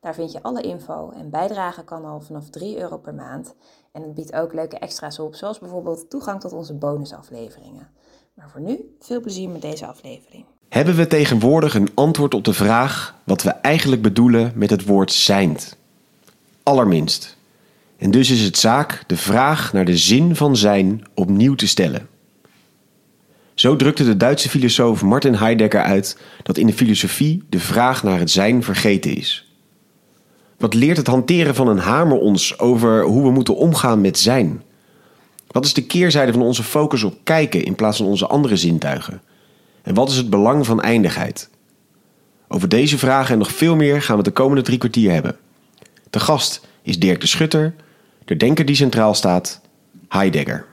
Daar vind je alle info en bijdragen kan al vanaf 3 euro per maand. En het biedt ook leuke extra's op, zoals bijvoorbeeld toegang tot onze bonusafleveringen. Maar voor nu, veel plezier met deze aflevering. Hebben we tegenwoordig een antwoord op de vraag wat we eigenlijk bedoelen met het woord zijnd? Allerminst. En dus is het zaak de vraag naar de zin van zijn opnieuw te stellen. Zo drukte de Duitse filosoof Martin Heidegger uit dat in de filosofie de vraag naar het zijn vergeten is. Wat leert het hanteren van een hamer ons over hoe we moeten omgaan met zijn? Wat is de keerzijde van onze focus op kijken in plaats van onze andere zintuigen? En wat is het belang van eindigheid? Over deze vragen en nog veel meer gaan we de komende drie kwartier hebben. De gast is Dirk de Schutter, de denker die centraal staat, Heidegger.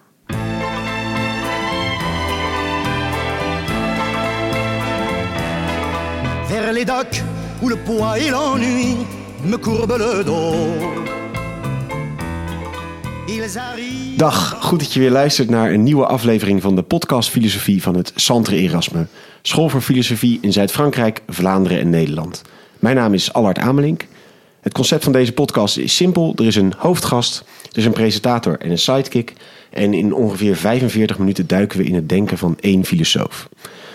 Vers où le et l'ennui Dag, goed dat je weer luistert naar een nieuwe aflevering van de podcast Filosofie van het Centre Erasme, School voor Filosofie in Zuid-Frankrijk, Vlaanderen en Nederland. Mijn naam is Allard Amelink. Het concept van deze podcast is simpel. Er is een hoofdgast, er is een presentator en een sidekick. En in ongeveer 45 minuten duiken we in het denken van één filosoof.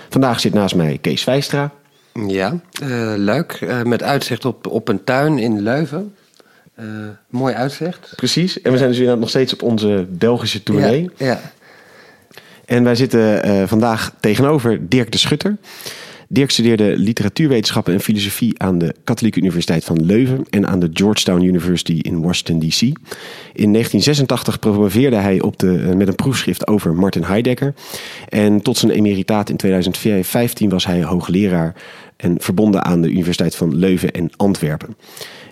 Vandaag zit naast mij Kees Vijstra. Ja, eh, leuk. Eh, met uitzicht op, op een tuin in Leuven. Eh, mooi uitzicht. Precies. En we zijn dus inderdaad nog steeds op onze Belgische tournee. Ja, ja. En wij zitten vandaag tegenover Dirk de Schutter. Dirk studeerde literatuurwetenschappen en filosofie aan de Katholieke Universiteit van Leuven en aan de Georgetown University in Washington, D.C. In 1986 promoveerde hij op de, eh, met een proefschrift over Martin Heidegger. En tot zijn emeritaat in 2015 was hij hoogleraar en verbonden aan de Universiteit van Leuven en Antwerpen.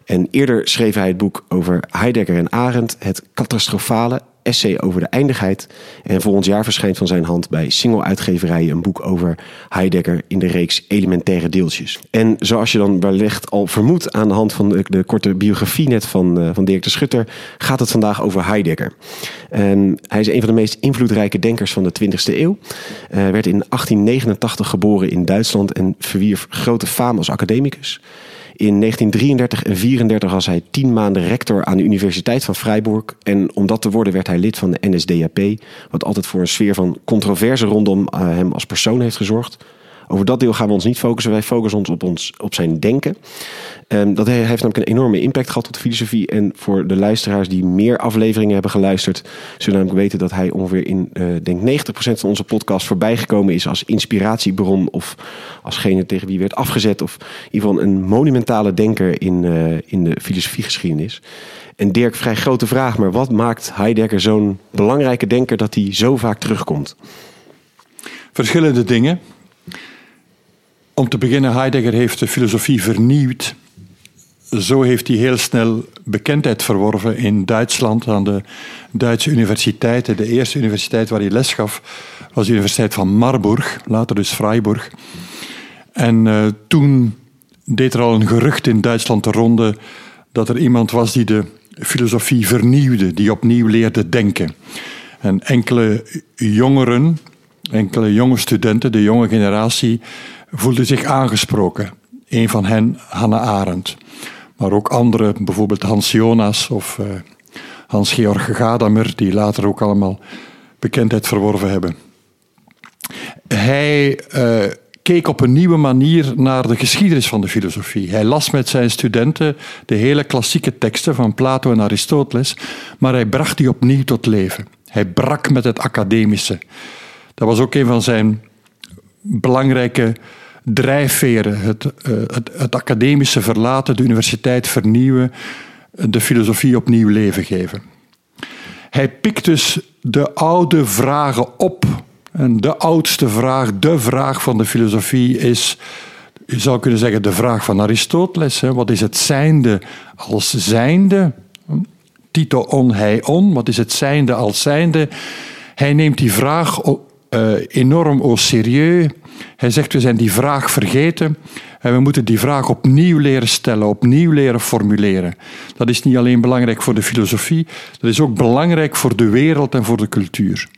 En eerder schreef hij het boek over Heidegger en Arendt, het catastrofale essay over de eindigheid. En volgend jaar verschijnt van zijn hand bij Single Uitgeverijen een boek over Heidegger in de reeks Elementaire Deeltjes. En zoals je dan wellicht al vermoedt aan de hand van de, de korte biografie net van, eh, van Dirk de Schutter, gaat het vandaag over Heidegger. En hij is een van de meest invloedrijke denkers van de 20e eeuw. Eh, werd in 1889 geboren in Duitsland en verwierf grote faam als academicus. In 1933 en 34 was hij tien maanden rector aan de Universiteit van Freiburg. En om dat te worden werd hij lid van de NSDAP. Wat altijd voor een sfeer van controverse rondom eh, hem als persoon heeft gezorgd. Over dat deel gaan we ons niet focussen. Wij focussen ons op, ons, op zijn denken. Ehm, dat he- heeft namelijk een enorme impact gehad op de filosofie. En voor de luisteraars die meer afleveringen hebben geluisterd... zullen namelijk weten dat hij ongeveer in, eh denk 90% van onze podcast voorbijgekomen is... als inspiratiebron of alsgene tegen wie werd afgezet... of in ieder geval een monumentale denker in, eh, in de filosofiegeschiedenis. En Dirk, vrij grote vraag, maar wat maakt Heidegger zo'n belangrijke denker... dat hij zo vaak terugkomt? Verschillende dingen. Om te beginnen, Heidegger heeft de filosofie vernieuwd. Zo heeft hij heel snel bekendheid verworven in Duitsland aan de Duitse universiteiten. De eerste universiteit waar hij les gaf was de Universiteit van Marburg, later dus Freiburg. En eh, toen deed er al een gerucht in Duitsland de ronde dat er iemand was die de filosofie vernieuwde, die opnieuw leerde denken. En enkele jongeren, enkele jonge studenten, de jonge generatie, voelden zich aangesproken. Een van hen, Hannah Arendt. Maar ook anderen, bijvoorbeeld Hans Jonas of eh, Hans-Georg Gadamer, die later ook allemaal bekendheid verworven hebben. Hij eh, keek op een nieuwe manier naar de geschiedenis van de filosofie. Hij las met zijn studenten de hele klassieke teksten van Plato en Aristoteles, maar hij bracht die opnieuw tot leven. Hij brak met het academische. Dat was ook een van zijn belangrijke drijfveren. Het, eh, het, het academische verlaten, de universiteit vernieuwen, de filosofie opnieuw leven geven. Hij pikt dus de oude vragen op. En de oudste vraag, de vraag van de filosofie is, je zou kunnen zeggen, de vraag van Aristoteles. Hè. Wat is het zijnde als zijnde? Tito on, hij on. Wat is het zijnde als zijnde? Hij neemt die vraag uh, enorm au sérieux. Hij zegt, we zijn die vraag vergeten. En we moeten die vraag opnieuw leren stellen, opnieuw leren formuleren. Dat is niet alleen belangrijk voor de filosofie, dat is ook belangrijk voor de wereld en voor de cultuur.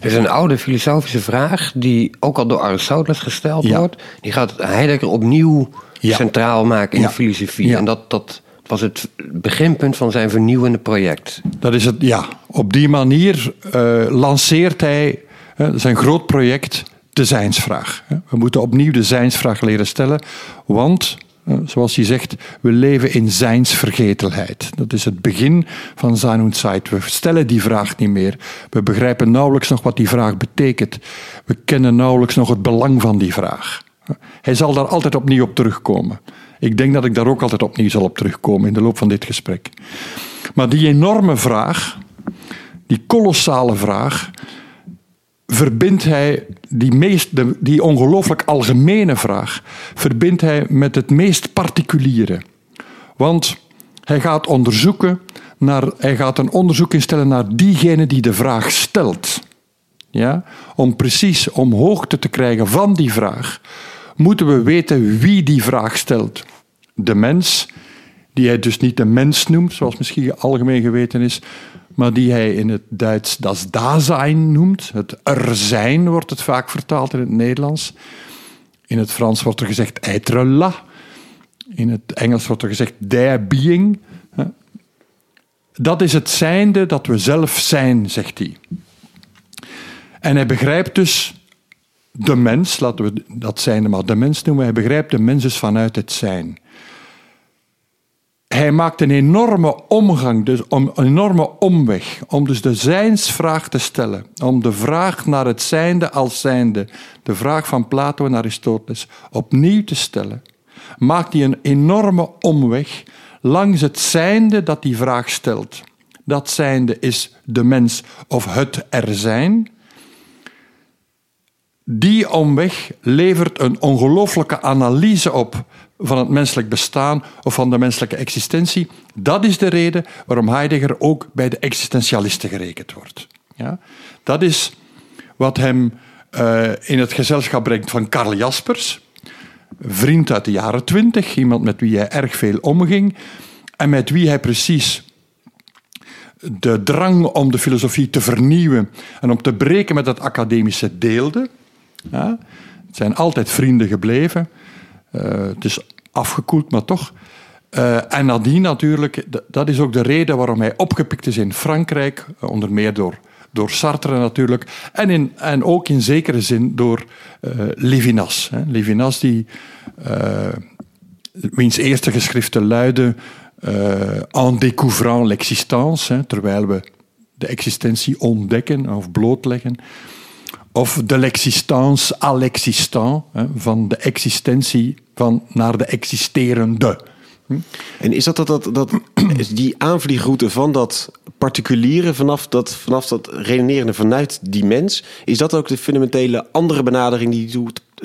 Er is een oude filosofische vraag die ook al door Aristoteles gesteld wordt. Die gaat Heidegger opnieuw centraal maken in de filosofie. En dat, dat was het beginpunt van zijn vernieuwende project. Dat is het, ja. Op die manier uh, lanceert hij uh, zijn groot project de zijnsvraag. We moeten opnieuw de zijnsvraag leren stellen, want, zoals hij zegt, we leven in zijnsvergetelheid. Dat is het begin van Sein und Zeit. We stellen die vraag niet meer. We begrijpen nauwelijks nog wat die vraag betekent. We kennen nauwelijks nog het belang van die vraag. Hij zal daar altijd opnieuw op terugkomen. Ik denk dat ik daar ook altijd opnieuw zal op terugkomen in de loop van dit gesprek. Maar die enorme vraag, die kolossale vraag, verbindt hij die, meest, die ongelooflijk algemene vraag verbindt hij met het meest particuliere. Want hij gaat onderzoeken naar, hij gaat een onderzoek instellen naar diegene die de vraag stelt. Ja? Om precies om hoogte te krijgen van die vraag, moeten we weten wie die vraag stelt. De mens, die hij dus niet de mens noemt, zoals misschien algemeen geweten is, maar die hij in het Duits das Dasein noemt. Het er zijn wordt het vaak vertaald in het Nederlands. In het Frans wordt er gezegd être là. In het Engels wordt er gezegd der being. Dat is het zijnde dat we zelf zijn, zegt hij. En hij begrijpt dus de mens, laten we dat zijnde maar de mens noemen, hij begrijpt de mens dus vanuit het zijn hij maakt een enorme omgang, dus een enorme omweg, om dus de zijnsvraag te stellen. Om de vraag naar het zijnde als zijnde, de vraag van Plato en Aristoteles, opnieuw te stellen. Maakt hij een enorme omweg langs het zijnde dat die vraag stelt. Dat zijnde is de mens of het er zijn. Die omweg levert een ongelooflijke analyse op van het menselijk bestaan of van de menselijke existentie. Dat is de reden waarom Heidegger ook bij de existentialisten gerekend wordt. Ja? Dat is wat hem uh, in het gezelschap brengt van Karl Jaspers, vriend uit de jaren twintig, iemand met wie hij erg veel omging en met wie hij precies de drang om de filosofie te vernieuwen en om te breken met het academische deelde. Ja? Het zijn altijd vrienden gebleven. Uh, het is afgekoeld, maar toch. Uh, en nadien natuurlijk, dat is ook de reden waarom hij opgepikt is in Frankrijk, eh, onder meer door, door Sartre natuurlijk, en, in, en ook in zekere zin door uh, Levinas. Hè. Levinas, die, wiens eerste geschriften luiden En découvrant l'existence, terwijl we de existentie ontdekken of blootleggen. Of de l'existence à l'existant, van de existentie van naar de existerende. Hm? En is dat, dat, dat, dat is die aanvliegroute van dat particuliere, vanaf dat, vanaf dat redenerende vanuit die mens, is dat ook de fundamentele andere benadering die je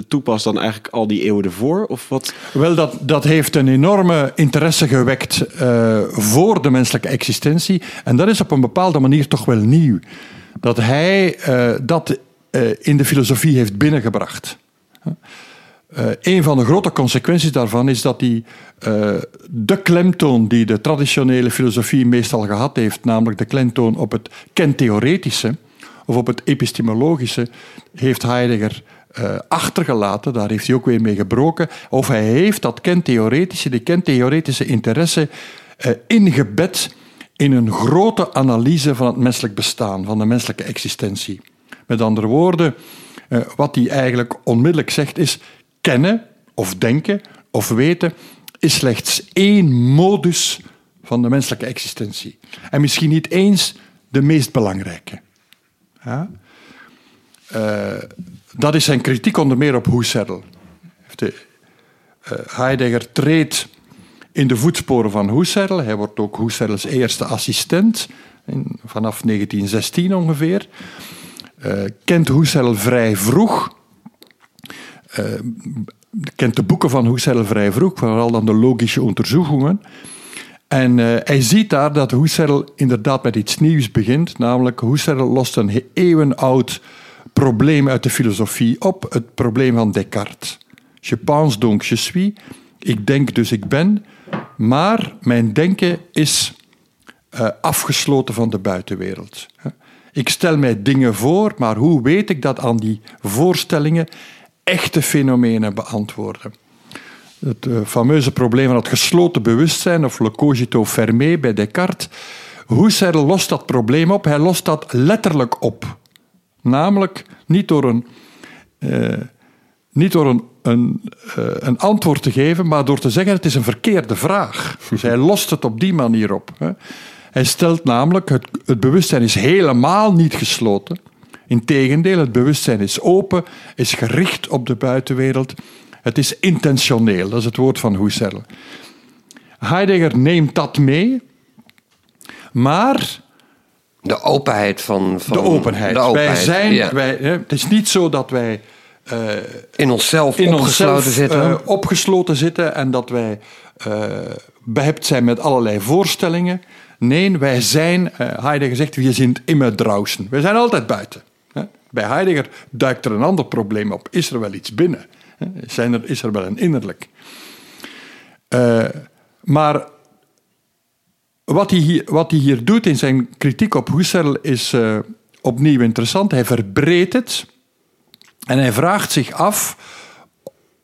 toepast dan eigenlijk al die eeuwen ervoor? Of wat? Wel, dat, dat heeft een enorme interesse gewekt uh, voor de menselijke existentie. En dat is op een bepaalde manier toch wel nieuw. Dat hij uh, dat in de filosofie heeft binnengebracht. Uh, een van de grote consequenties daarvan is dat die, uh, de klemtoon die de traditionele filosofie meestal gehad heeft, namelijk de klemtoon op het kentheoretische of op het epistemologische, heeft Heidegger achtergelaten. Daar heeft hij ook weer mee gebroken. Of hij heeft dat kentheoretische, die kentheoretische interesse ingebed in een grote analyse van het menselijk bestaan, van de menselijke existentie. Met andere woorden, wat hij eigenlijk onmiddellijk zegt is: kennen of denken of weten is slechts één modus van de menselijke existentie. En misschien niet eens de meest belangrijke. Ja? Uh, dat is zijn kritiek onder meer op Husserl. De, uh, Heidegger treedt in de voetsporen van Husserl. Hij wordt ook Husserls eerste assistent, vanaf 1916 ongeveer. Uh, kent Husserl vrij vroeg uh, kent de boeken van Husserl vrij vroeg, vooral dan de logische onderzoekingen. En uh, hij ziet daar dat Husserl inderdaad met iets nieuws begint. Namelijk, Husserl lost een eeuwenoud probleem uit de filosofie op. Het probleem van Descartes. Je pense donc je suis. Ik denk dus ik ben. Maar mijn denken is afgesloten van de buitenwereld. Ik stel mij dingen voor, maar hoe weet ik dat aan die voorstellingen echte fenomenen beantwoorden? Het uh, fameuze probleem van het gesloten bewustzijn, of le cogito fermé bij Descartes. Husserl lost dat probleem op, hij lost dat letterlijk op. Namelijk niet door een, uh, niet door een, een, uh, een, antwoord te geven, maar door te zeggen het is een verkeerde vraag. Dus hij lost het op die manier op. Hij stelt namelijk, het, het bewustzijn is helemaal niet gesloten. Integendeel, het bewustzijn is open, is gericht op de buitenwereld. Het is intentioneel, dat is het woord van Husserl. Heidegger neemt dat mee, maar... De openheid van... van de, openheid. de openheid. Wij zijn, ja. wij, het is niet zo dat wij... Uh, in onszelf in opgesloten onszelf, zitten. Uh, opgesloten zitten en dat wij uh, behept zijn met allerlei voorstellingen. Nee, wij zijn, Heidegger zegt, we zijn immer draußen. Wij zijn altijd buiten. Bij Heidegger duikt er een ander probleem op. Is er wel iets binnen? Zijn er, is er wel een innerlijk? Uh, maar wat hij, hier, wat hier doet in zijn kritiek op Husserl is uh, opnieuw interessant. Hij verbreedt het en hij vraagt zich af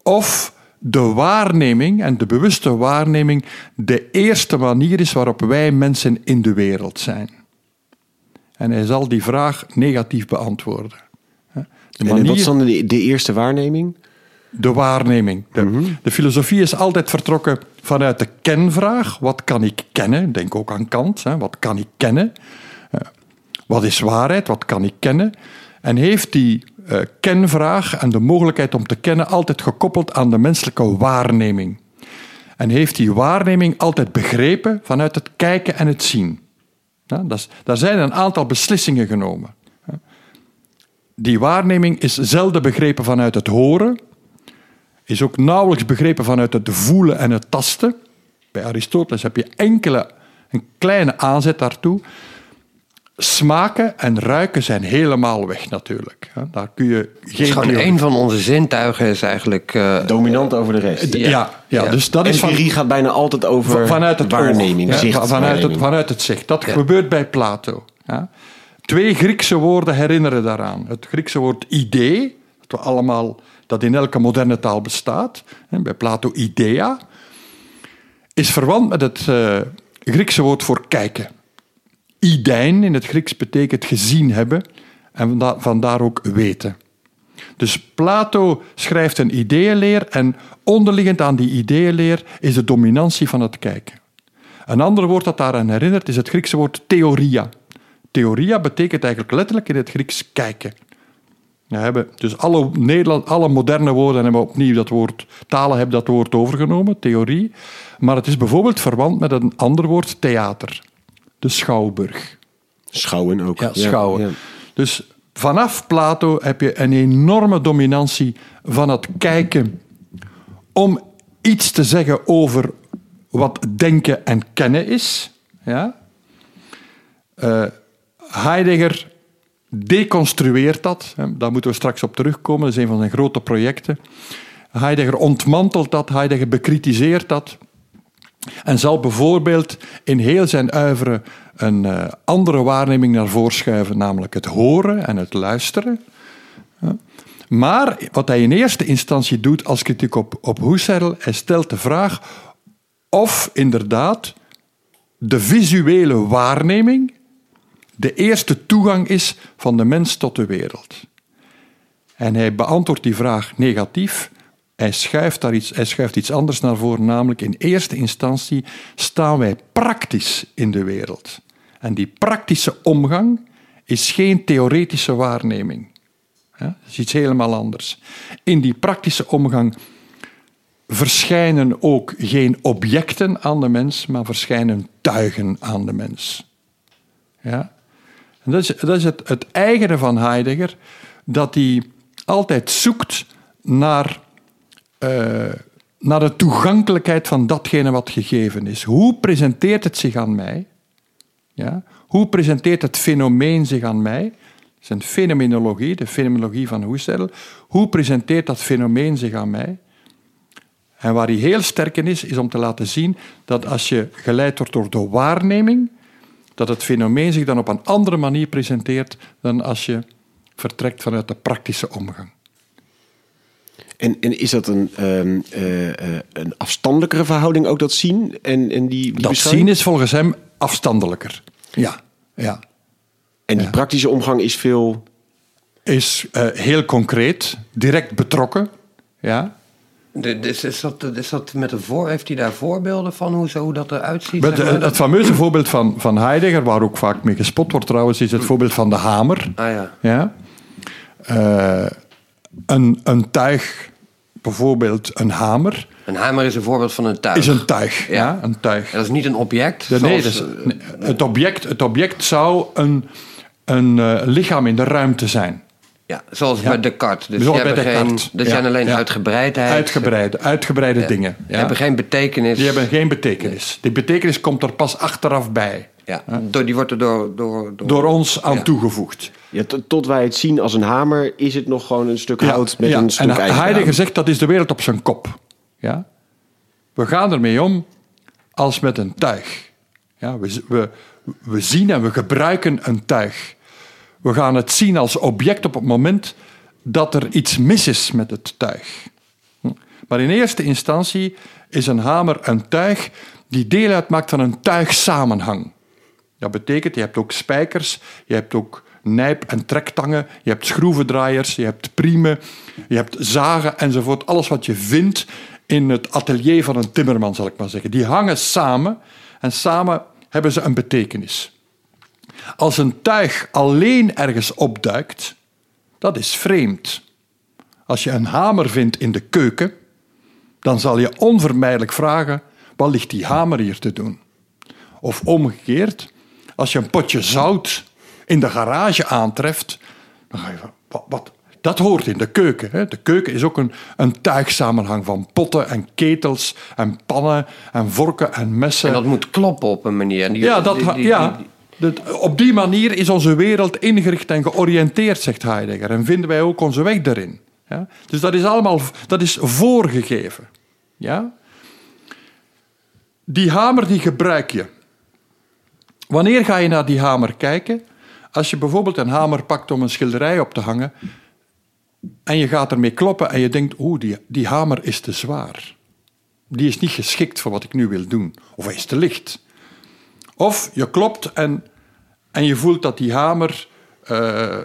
of de waarneming en de bewuste waarneming de eerste manier is waarop wij mensen in de wereld zijn. En hij zal die vraag negatief beantwoorden. De manier... En wat is dan de, de eerste waarneming? De waarneming. De, mm -hmm. de, filosofie is altijd vertrokken vanuit de kenvraag. Wat kan ik kennen? Denk ook aan Kant. Hè. Wat kan ik kennen? Wat is waarheid? Wat kan ik kennen? En heeft die uh, kenvraag en de mogelijkheid om te kennen altijd gekoppeld aan de menselijke waarneming. En heeft die waarneming altijd begrepen vanuit het kijken en het zien. Ja, dat daar zijn een aantal beslissingen genomen. Die waarneming is zelden begrepen vanuit het horen, is ook nauwelijks begrepen vanuit het voelen en het tasten. Bij Aristoteles heb je enkele, een kleine aanzet daartoe. Smaken en ruiken zijn helemaal weg natuurlijk. Daar kun je geen. Dus gewoon een van onze zintuigen is eigenlijk uh, dominant over de rest. Ja, ja, ja, ja. dus dat is van. gaat bijna altijd over vanuit het waarneming, oog, ja, vanuit, het, vanuit het zicht. Dat gebeurt bij Plato. Twee Griekse woorden herinneren daaraan. Het Griekse woord idee, dat we allemaal dat in elke moderne taal bestaat, bij Plato idea, is verwant met het uh, Griekse woord voor kijken. Idein in het Grieks betekent gezien hebben en vandaar ook weten. Dus Plato schrijft een ideeënleer en onderliggend aan die ideeënleer is de dominantie van het kijken. Een ander woord dat daaraan herinnert is het Griekse woord theoria. Theoria betekent eigenlijk letterlijk in het Grieks kijken. We hebben dus alle, Nederland, alle moderne woorden hebben opnieuw dat woord, talen hebben dat woord overgenomen, theorie. Maar het is bijvoorbeeld verwant met een ander woord, theater. De schouwburg. Schouwen ook. Ja, schouwen. Ja, ja. Dus vanaf Plato heb je een enorme dominantie van het kijken om iets te zeggen over wat denken en kennen is. Ja? Uh, Heidegger deconstrueert dat. Daar moeten we straks op terugkomen. Dat is een van zijn grote projecten. Heidegger ontmantelt dat, Heidegger bekritiseert dat. En zal bijvoorbeeld in heel zijn uivere een uh, andere waarneming naar voren schuiven, namelijk het horen en het luisteren. Maar wat hij in eerste instantie doet als kritiek op, op Husserl, hij stelt de vraag of inderdaad de visuele waarneming de eerste toegang is van de mens tot de wereld. En hij beantwoordt die vraag negatief. Hij schuift, daar iets, hij schuift iets anders naar voren, namelijk in eerste instantie staan wij praktisch in de wereld. En die praktische omgang is geen theoretische waarneming. Ja, dat is iets helemaal anders. In die praktische omgang verschijnen ook geen objecten aan de mens, maar verschijnen tuigen aan de mens. Ja? En dat is, dat is het, het eigene van Heidegger, dat hij altijd zoekt naar uh, naar de toegankelijkheid van datgene wat gegeven is. Hoe presenteert het zich aan mij? Ja? Hoe presenteert het fenomeen zich aan mij? Zijn fenomenologie, de fenomenologie van Husserl. Hoe presenteert dat fenomeen zich aan mij? En waar hij heel sterk in is, is om te laten zien dat als je geleid wordt door de waarneming, dat het fenomeen zich dan op een andere manier presenteert dan als je vertrekt vanuit de praktische omgang. En, en is dat een, um, uh, een afstandelijkere verhouding ook, dat zien? En, en die, die dat zien is volgens hem afstandelijker. Ja, ja. En die praktische omgang is veel... Is uh, heel concreet, direct betrokken. Ja. Dus is, dat, is dat met een voor, heeft hij daar voorbeelden van hoe, zo, hoe dat eruit ziet? Met, het, het fameuze voorbeeld van, van Heidegger, waar ook vaak mee gespot wordt trouwens, is het voorbeeld van de hamer. Ah ja. ja? Uh, een, een tuig, bijvoorbeeld een hamer. Een hamer is een voorbeeld van een tuig. Is een tuig, ja. ja een tuig. dat is niet een object. nee, dat is, het, object, het object zou een, een uh, lichaam in de ruimte zijn. Ja, zoals bij Descartes. Dus zoals bij Descartes. Geen, dat zijn alleen ja. uitgebreidheid. Uitgebreide, uitgebreide dingen. Die hebben geen betekenis. Die hebben geen betekenis. Die betekenis komt er pas achteraf bij. Ja, door, die wordt er door, door, door, door ons aan toegevoegd. Ja, tot wij het zien als een hamer, is het nog gewoon een stuk hout met een stuk en Heidegger zegt dat is de wereld op zijn kop. Ja? We gaan ermee om als met een tuig. Ja, we, we, we zien en we gebruiken een tuig. We gaan het zien als object op het moment dat er iets mis is met het tuig. Hm. Maar in eerste instantie is een hamer een tuig die deel uitmaakt van een tuigsamenhang. Dat betekent, je hebt ook spijkers, je hebt ook nijp- en trektangen, je hebt schroevendraaiers, je hebt priemen, je hebt zagen enzovoort. Alles wat je vindt in het atelier van een timmerman, zal ik maar zeggen. Die hangen samen en samen hebben ze een betekenis. Als een tuig alleen ergens opduikt, dat is vreemd. Als je een hamer vindt in de keuken, dan zal je onvermijdelijk vragen: wat ligt die hamer hier te doen? Of omgekeerd, als je een potje zout in de garage aantreft, dan ga je van, wat, wat, dat hoort in de keuken. Hè? De keuken is ook een, een tuigsamenhang van potten en ketels en pannen en vorken en messen. En dat moet kloppen op een manier. Die, ja, dat, die, ja op die manier is onze wereld ingericht en georiënteerd, zegt Heidegger. En vinden wij ook onze weg daarin. Ja? Dus dat is allemaal dat is voorgegeven. Ja? Die hamer die gebruik je. Wanneer ga je naar die hamer kijken? Als je bijvoorbeeld een hamer pakt om een schilderij op te hangen en je gaat ermee kloppen en je denkt, oeh, die, die hamer is te zwaar. Die is niet geschikt voor wat ik nu wil doen. Of hij is te licht. Of je klopt en, en je voelt dat die hamer, uh,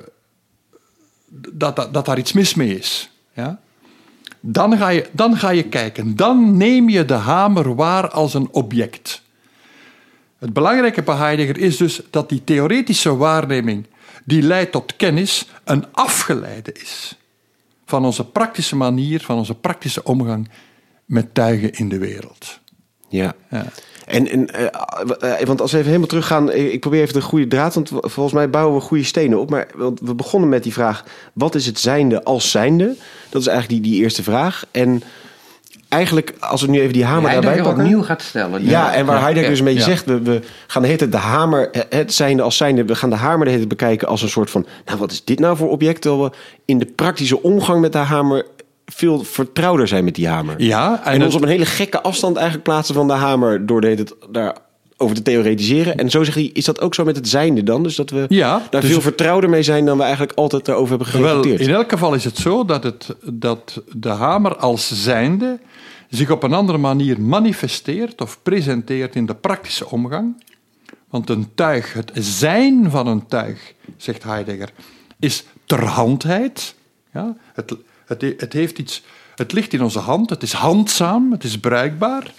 dat, dat, dat daar iets mis mee is. Ja? Dan, ga je, dan ga je kijken. Dan neem je de hamer waar als een object. Het belangrijke bij Heidegger is dus dat die theoretische waarneming die leidt tot kennis een afgeleide is van onze praktische manier, van onze praktische omgang met tuigen in de wereld. Ja. ja. En, en uh, want als we even helemaal teruggaan, ik probeer even de goede draad, want volgens mij bouwen we goede stenen op. Maar want we begonnen met die vraag: wat is het zijnde als zijnde? Dat is eigenlijk die, die eerste vraag. En eigenlijk, als we nu even die hamer daarbij pakken... opnieuw gaat stellen. Ja, en waar Heidegger dus een beetje zegt... We, we gaan de hele tijd de hamer, het zijnde als zijnde... we gaan de hamer de hele tijd bekijken als een soort van... nou, wat is dit nou voor object? Terwijl we in de praktische omgang met de hamer veel vertrouwder zijn met die hamer. Ja, en, ons op een hele gekke afstand eigenlijk plaatsen van de hamer door de het daar over te theoretiseren. En zo zegt hij, is dat ook zo met het zijnde dan? Dus dat we ja, daar dus veel vertrouwder mee zijn dan we eigenlijk altijd erover hebben gereflecteerd. In elk geval is het zo dat, het, dat de hamer als zijnde zich op een andere manier manifesteert of presenteert in de praktische omgang. Want een tuig, het zijn van een tuig, zegt Heidegger, is terhandheid. Ja, het, het, het, heeft iets, het ligt in onze hand, het is handzaam, het is bruikbaar.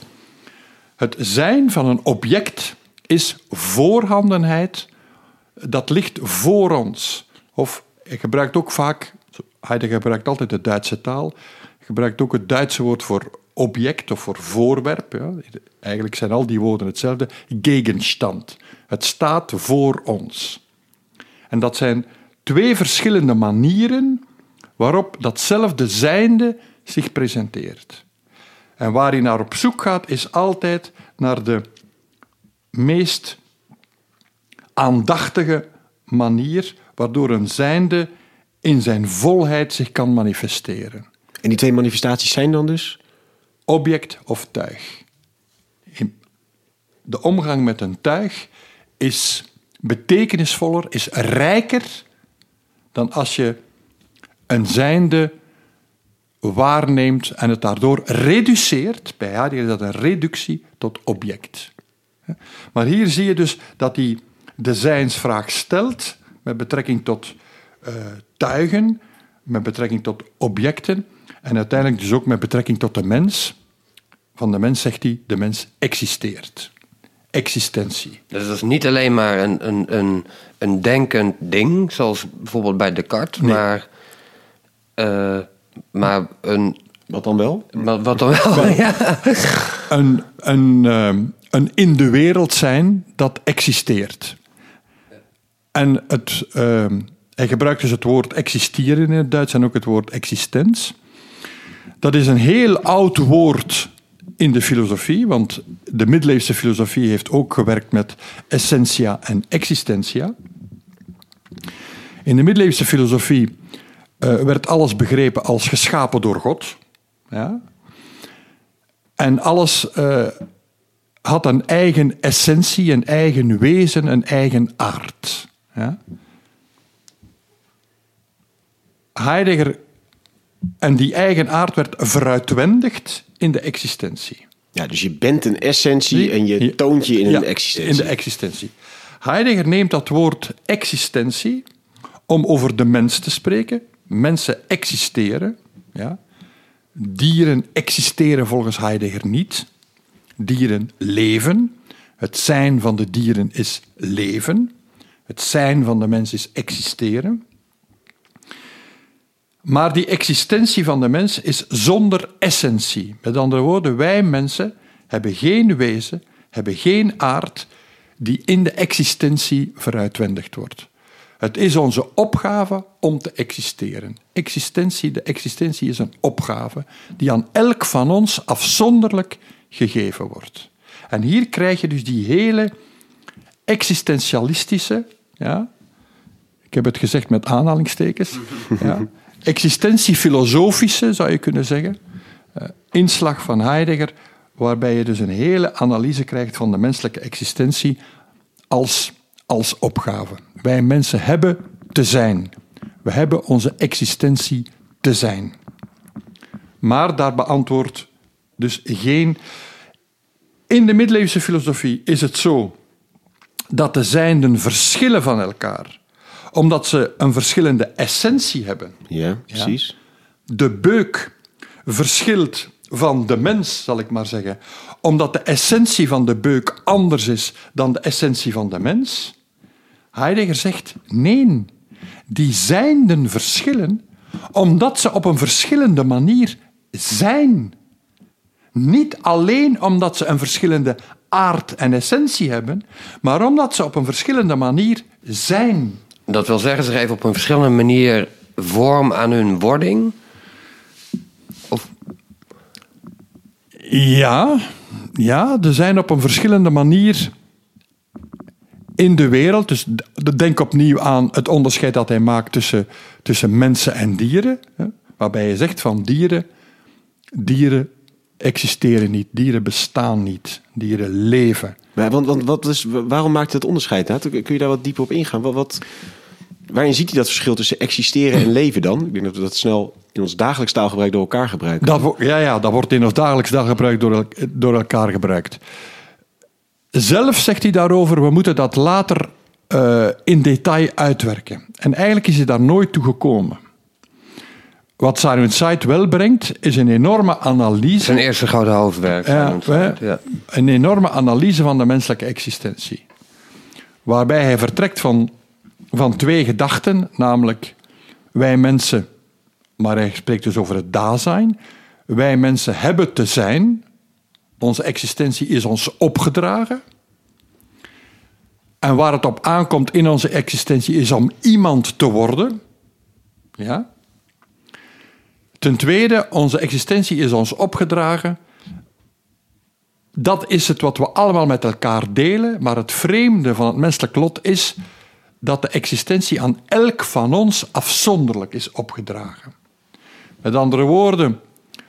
Het zijn van een object is voorhandenheid, dat ligt voor ons. Of hij gebruikt ook vaak, Heidegger gebruikt altijd de Duitse taal, gebruikt ook het Duitse woord voor object of voor voorwerp. Ja. Eigenlijk zijn al die woorden hetzelfde. Gegenstand. Het staat voor ons. En dat zijn twee verschillende manieren waarop datzelfde zijnde zich presenteert. En waar hij naar op zoek gaat, is altijd naar de meest aandachtige manier waardoor een zijnde in zijn volheid zich kan manifesteren. En die twee manifestaties zijn dan dus? Object of tuig. De omgang met een tuig is betekenisvoller, is rijker dan als je een zijnde waarneemt en het daardoor reduceert. Bij Heidegger is dat een reductie tot object. Maar hier zie je dus dat hij de zijnsvraag stelt met betrekking tot uh, tuigen, met betrekking tot objecten en uiteindelijk dus ook met betrekking tot de mens. Van de mens zegt hij, de mens existeert. Existentie. Dus dat is niet alleen maar een, een, een, een denkend ding, zoals bijvoorbeeld bij Descartes, nee. maar, uh, maar een... Wat dan wel? Wat, wat dan wel, ja. Een, een, uh, een in de wereld zijn dat existeert. En het, uh, hij gebruikt dus het woord existeren in het Duits en ook het woord existens. Dat is een heel oud woord in de filosofie, want de middeleeuwse filosofie heeft ook gewerkt met essentia en existentia. In de middeleeuwse filosofie uh, werd alles begrepen als geschapen door God. Ja? En alles uh, had een eigen essentie, een eigen wezen, een eigen aard. Ja? Heidegger en die eigen aard werd veruitwendigd in de existentie. Ja, dus je bent een essentie en je toont je in ja, een existentie. In de existentie. Heidegger neemt dat woord existentie om over de mens te spreken. Mensen existeren. Ja. Dieren existeren volgens Heidegger niet. Dieren leven. Het zijn van de dieren is leven. Het zijn van de mens is existeren. Maar die existentie van de mens is zonder essentie. Met andere woorden, wij mensen hebben geen wezen, hebben geen aard die in de existentie veruitwendigd wordt. Het is onze opgave om te existeren. Existentie, de existentie is een opgave die aan elk van ons afzonderlijk gegeven wordt. En hier krijg je dus die hele existentialistische, ja, ik heb het gezegd met aanhalingstekens, ja, existentiefilosofische, zou je kunnen zeggen, uh, inslag van Heidegger, waarbij je dus een hele analyse krijgt van de menselijke existentie als, als opgave. Wij mensen hebben te zijn. We hebben onze existentie te zijn. Maar daar beantwoordt dus geen. In de middeleeuwse filosofie is het zo dat de zijnden verschillen van elkaar omdat ze een verschillende essentie hebben. Ja, precies. Ja. De beuk verschilt van de mens, zal ik maar zeggen, omdat de essentie van de beuk anders is dan de essentie van de mens. Heidegger zegt nee, die zijnden verschillen omdat ze op een verschillende manier zijn. Niet alleen omdat ze een verschillende aard en essentie hebben, maar omdat ze op een verschillende manier zijn. Dat wil zeggen, ze geven op een verschillende manier vorm aan hun wording? Of... Ja, ja, er zijn op een verschillende manier in de wereld. Dus denk opnieuw aan het onderscheid dat hij maakt tussen, tussen mensen en dieren. Hè, waarbij hij zegt van dieren, dieren existeren niet, dieren bestaan niet, dieren leven. Maar want, want wat is, waarom maakt het onderscheid? Hè? Kun je daar wat dieper op ingaan? Wat, wat, waarin ziet hij dat verschil tussen existeren en leven dan? Ik denk dat we dat snel in ons dagelijks taalgebruik door elkaar gebruiken. Dat, ja, ja, dat wordt in ons dagelijks taalgebruik door, door elkaar gebruikt. Zelf zegt hij daarover, we moeten dat later uh, in detail uitwerken. En eigenlijk is hij daar nooit toe gekomen. Wat Simon Sight wel brengt, is een enorme analyse. Zijn eerste gouden hoofdwerk. Ja, ja. Een enorme analyse van de menselijke existentie. Waarbij hij vertrekt van, van twee gedachten, namelijk wij mensen, maar hij spreekt dus over het Dasein. Wij mensen hebben te zijn. Onze existentie is ons opgedragen. En waar het op aankomt in onze existentie is om iemand te worden. Ja? Ten tweede, onze existentie is ons opgedragen dat is het wat we allemaal met elkaar delen. Maar het vreemde van het menselijk lot is dat de existentie aan elk van ons afzonderlijk is opgedragen. Met andere woorden,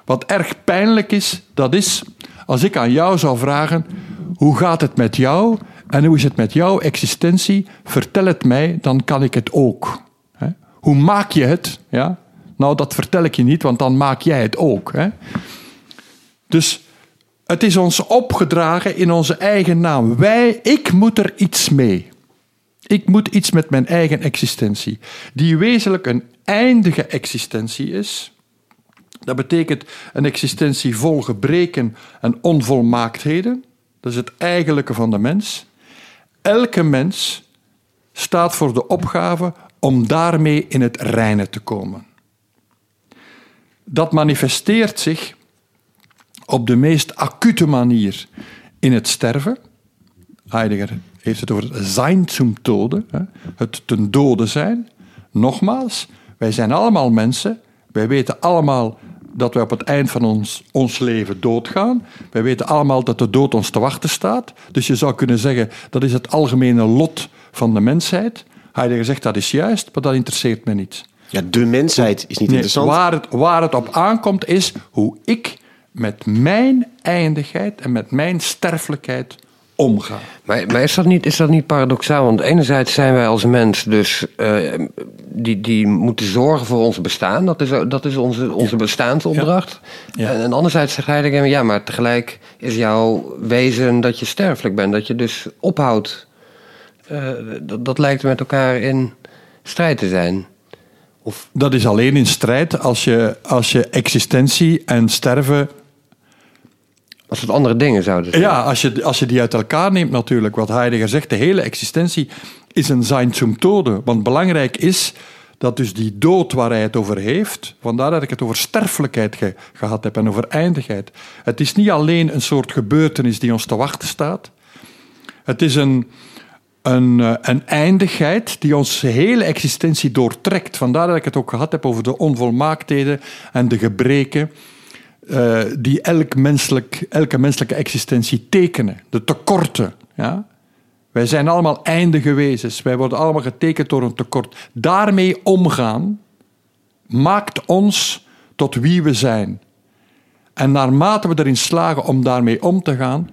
wat erg pijnlijk is, dat is als ik aan jou zou vragen: hoe gaat het met jou en hoe is het met jouw existentie? Vertel het mij, dan kan ik het ook. Hoe maak je het? Ja? Nou, dat vertel ik je niet, want dan maak jij het ook. Hè? Dus het is ons opgedragen in onze eigen naam. Wij, ik moet er iets mee. Ik moet iets met mijn eigen existentie, die wezenlijk een eindige existentie is. Dat betekent een existentie vol gebreken en onvolmaaktheden. Dat is het eigenlijke van de mens. Elke mens staat voor de opgave om daarmee in het reine te komen. Dat manifesteert zich op de meest acute manier in het sterven. Heidegger heeft het over het zijn zum Tode, het ten dode zijn. Nogmaals, wij zijn allemaal mensen. Wij weten allemaal dat wij op het eind van ons, ons leven doodgaan. Wij weten allemaal dat de dood ons te wachten staat. Dus je zou kunnen zeggen, dat is het algemene lot van de mensheid. Heidegger zegt, dat is juist, maar dat interesseert me niet. Ja, de mensheid is niet interessant. Waar het, waar het op aankomt is hoe ik met mijn eindigheid en met mijn sterfelijkheid omgaan. Maar, maar is, dat niet, is dat niet paradoxaal? Want enerzijds zijn wij als mens dus uh, die, die moeten zorgen voor ons bestaan. Dat is, dat is onze, onze bestaansopdracht. Ja. En, en, anderzijds zegt Heidegger, ja, maar tegelijk is jouw wezen dat je sterfelijk bent. Dat je dus ophoudt. Uh, dat, dat lijkt met elkaar in strijd te zijn. Of... Dat is alleen in strijd als je, als je existentie en sterven als het andere dingen zouden zijn. Ja, als je, als je die uit elkaar neemt natuurlijk. Wat Heidegger zegt, de hele existentie is een zijn zum Tode. Want belangrijk is dat dus die dood waar hij het over heeft, vandaar dat ik het over sterfelijkheid gehad heb en over eindigheid. Het is niet alleen een soort gebeurtenis die ons te wachten staat. Het is een, een, eh, een eindigheid die onze hele existentie doortrekt. Vandaar dat ik het ook gehad heb over de onvolmaaktheden en de gebreken uh, die elk menselijk, elke menselijke existentie tekenen. De tekorten. Ja? Wij zijn allemaal eindige wezens. Wij worden allemaal getekend door een tekort. Daarmee omgaan maakt ons tot wie we zijn. En naarmate we erin slagen om daarmee om te gaan,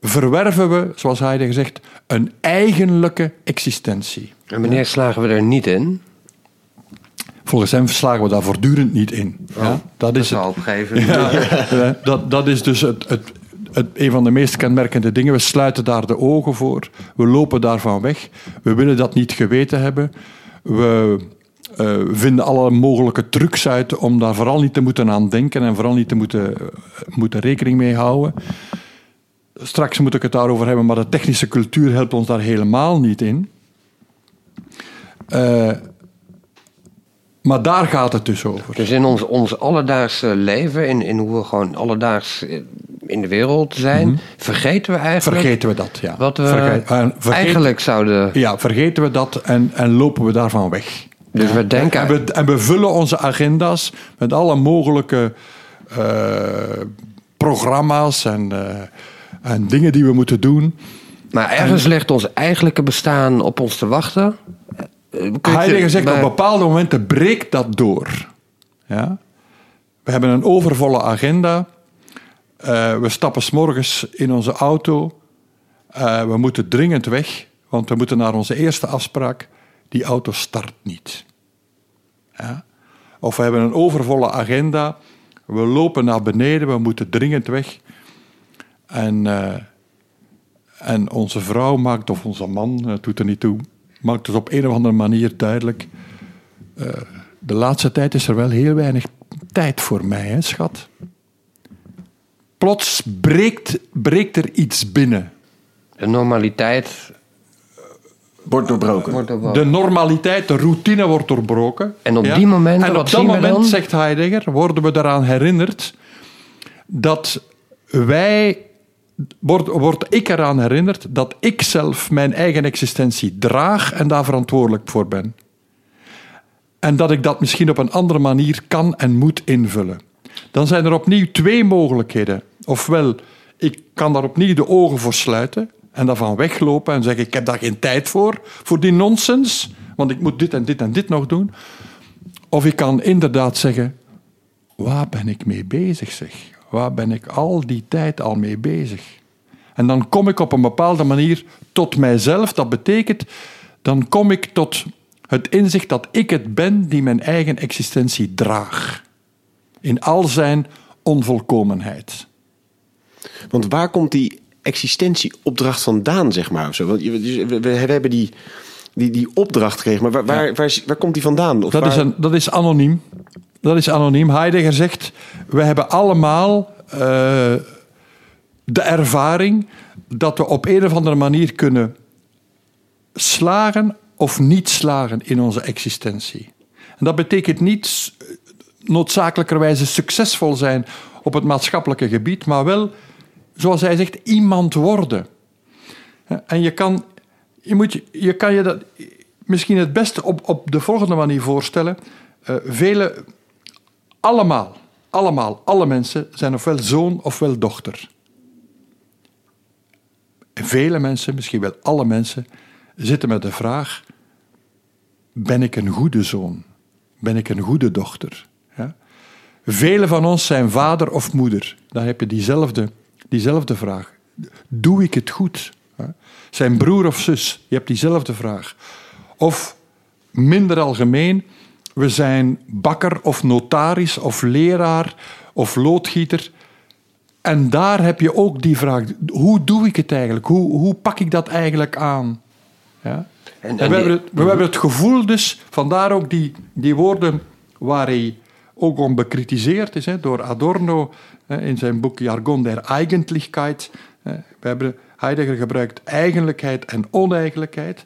verwerven we, zoals hij zegt, een eigenlijke existentie. En wanneer slagen we er niet in? Volgens hem slagen we daar voortdurend niet in. Oh, ja, dat, is het. Opgeven. Ja, dat, dat is dus het, het, het, een van de meest kenmerkende dingen. We sluiten daar de ogen voor. We lopen daarvan weg. We willen dat niet geweten hebben. We uh, vinden alle mogelijke trucs uit om daar vooral niet te moeten aan denken en vooral niet te moeten, uh, moeten rekening mee houden. Straks moet ik het daarover hebben, maar de technische cultuur helpt ons daar helemaal niet in. Uh, maar daar gaat het dus over. Dus in ons, ons alledaagse leven, in, in hoe we gewoon alledaags in de wereld zijn, mhm. vergeten we eigenlijk. Vergeten we dat, ja. Wat we Vergeet, eigenlijk zouden. Ja, vergeten we dat en, en lopen we daarvan weg. Dus we denken. En we, en we vullen onze agenda's met alle mogelijke uh, programma's en, uh, en dingen die we moeten doen. Maar ergens ligt ons eigenlijke bestaan op ons te wachten. Heidegger zegt op bepaalde momenten breekt dat door. Ja? We hebben een overvolle agenda. Uh, we stappen s'morgens in onze auto. Uh, we moeten dringend weg, want we moeten naar onze eerste afspraak. Die auto start niet. Ja? Of we hebben een overvolle agenda. We lopen naar beneden, we moeten dringend weg. En, uh, en onze vrouw maakt, of onze man, het doet er niet toe, maakt het op een of andere manier duidelijk. Uh, de laatste tijd is er wel heel weinig tijd voor mij, hè, schat. Plots breekt, breekt er iets binnen. De normaliteit wordt doorbroken. De normaliteit, de routine wordt doorbroken. En op die momenten, en op dat moment, zegt Heidegger, worden we eraan herinnerd dat wij word, word ik eraan herinnerd dat ik zelf mijn eigen existentie draag en daar verantwoordelijk voor ben. En dat ik dat misschien op een andere manier kan en moet invullen. Dan zijn er opnieuw twee mogelijkheden. Ofwel, ik kan daar opnieuw de ogen voor sluiten en daarvan weglopen en zeggen: Ik heb daar geen tijd voor, voor die nonsens, want ik moet dit en dit en dit nog doen. Of ik kan inderdaad zeggen: Waar ben ik mee bezig, zeg? Waar ben ik al die tijd al mee bezig? En dan kom ik op een bepaalde manier tot mijzelf. Dat betekent, dan kom ik tot het inzicht dat ik het ben die mijn eigen existentie draag. In al zijn onvolkomenheid. Want waar komt die existentieopdracht vandaan, zeg maar? Zo? Want we, hebben die, die, die opdracht gekregen, maar waar, waar, waar, waar, komt die vandaan? Of dat, is een, dat is anoniem. Dat is anoniem. Heidegger zegt, we hebben allemaal uh, de ervaring dat we op een of andere manier kunnen slagen of niet slagen in onze existentie. En dat betekent niet noodzakelijkerwijze succesvol zijn op het maatschappelijke gebied, maar wel, zoals hij zegt, iemand worden. En je kan je, moet, je kan je dat misschien het beste op, op de volgende manier voorstellen. Uh, vele, allemaal, allemaal, alle mensen zijn ofwel zoon ofwel dochter. Vele mensen, misschien wel alle mensen, zitten met de vraag: ben ik een goede zoon? Ben ik een goede dochter? Ja? Velen van ons zijn vader of moeder. Dan heb je diezelfde, diezelfde vraag. Doe ik het goed? Zijn broer of zus? Je hebt diezelfde vraag. Of minder algemeen, we zijn bakker of notaris of leraar of loodgieter. En daar heb je ook die vraag: hoe doe ik het eigenlijk? Hoe, hoe pak ik dat eigenlijk aan? Ja? En, en, we, hebben het, we hebben het gevoel dus, vandaar ook die, die woorden waar hij ook om bekritiseerd is hè, door Adorno hè, in zijn boek Jargon der Eigentlichkeit. We hebben Heidegger gebruikt eigenlijkheid en oneigenlijkheid,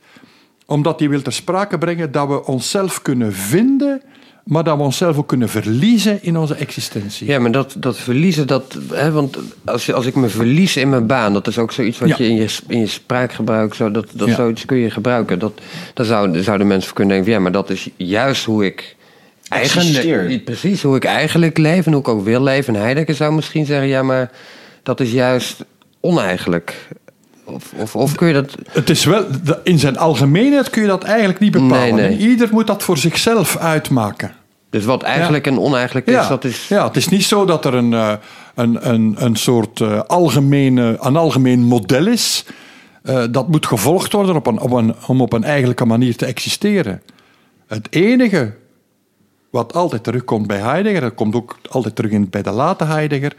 omdat hij wil ter sprake brengen dat we onszelf kunnen vinden maar dat we onszelf ook kunnen verliezen in onze existentie. Ja, maar dat, dat verliezen, dat, hè, want als, als ik me verlies in mijn baan, dat is ook zoiets wat je in je, in je spraakgebruik, zo, dat, dat zoiets kun je gebruiken. Dat, daar zou, zouden mensen kunnen denken, ja, maar dat is juist hoe ik eigenlijk, precies, hoe ik eigenlijk leef en hoe ik ook wil leven. En Heidegger zou misschien zeggen, ja, maar dat is juist oneigenlijk. Of, of, of, kun je dat... Het is wel, in zijn algemeenheid kun je dat eigenlijk niet bepalen. Nee, nee. Ieder moet dat voor zichzelf uitmaken. Dus wat eigenlijk en oneigenlijk is, ja. dat is... Ja, het is niet zo dat er een, eh, een, een, een soort uh, algemene, een algemeen model is. Uh, dat moet gevolgd worden op een, op een, om op een eigenlijke manier te existeren. Het enige wat altijd terugkomt bij Heidegger, dat komt ook altijd terug in, bij de late Heidegger,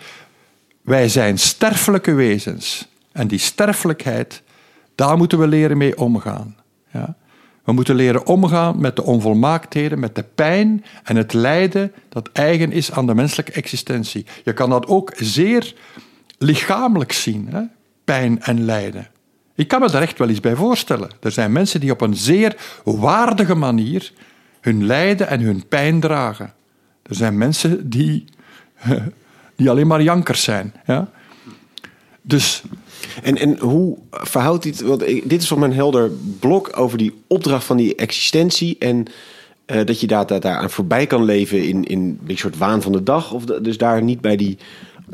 wij zijn sterfelijke wezens. En die sterfelijkheid, daar moeten we leren mee omgaan. Ja? We moeten leren omgaan met de onvolmaaktheden, met de pijn en het lijden dat eigen is aan de menselijke existentie. Je kan dat ook zeer lichamelijk zien, hè? pijn en lijden. Ik kan me daar echt wel iets bij voorstellen. Er zijn mensen die op een zeer waardige manier hun lijden en hun pijn dragen. Er zijn mensen die, die alleen maar jankers zijn. Ja? Dus en, en hoe verhoudt dit? Want dit is voor mijn helder blok over die opdracht van die existentie. En uh, dat je daar, daar, daar aan voorbij kan leven in, in een soort waan van de dag. Of dus daar niet bij die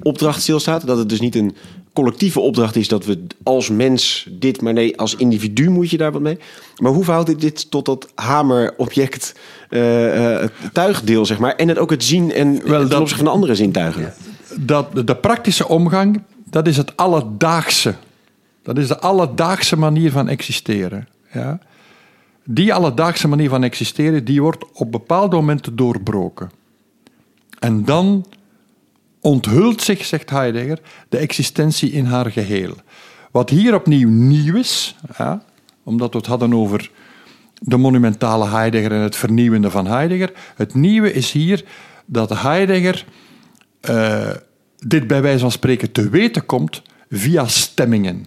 opdracht stilstaat. Dat het dus niet een collectieve opdracht is dat we als mens dit, maar nee, als individu moet je daar wat mee. Maar hoe verhoudt dit tot dat hamerobject uh, uh, tuigdeel, zeg maar? En het ook het zien en Wel, ten opzichte van de andere zintuigen? Dat, de praktische omgang dat is het alledaagse. Dat is de alledaagse manier van existeren. Ja? Die alledaagse manier van existeren, die wordt op bepaalde momenten doorbroken. En dan onthult zich, zegt Heidegger, de existentie in haar geheel. Wat hier opnieuw nieuw is, ja, omdat we het hadden over de monumentale Heidegger en het vernieuwende van Heidegger. Het nieuwe is hier dat Heidegger uh, dit bij wijze van spreken te weten komt via stemmingen.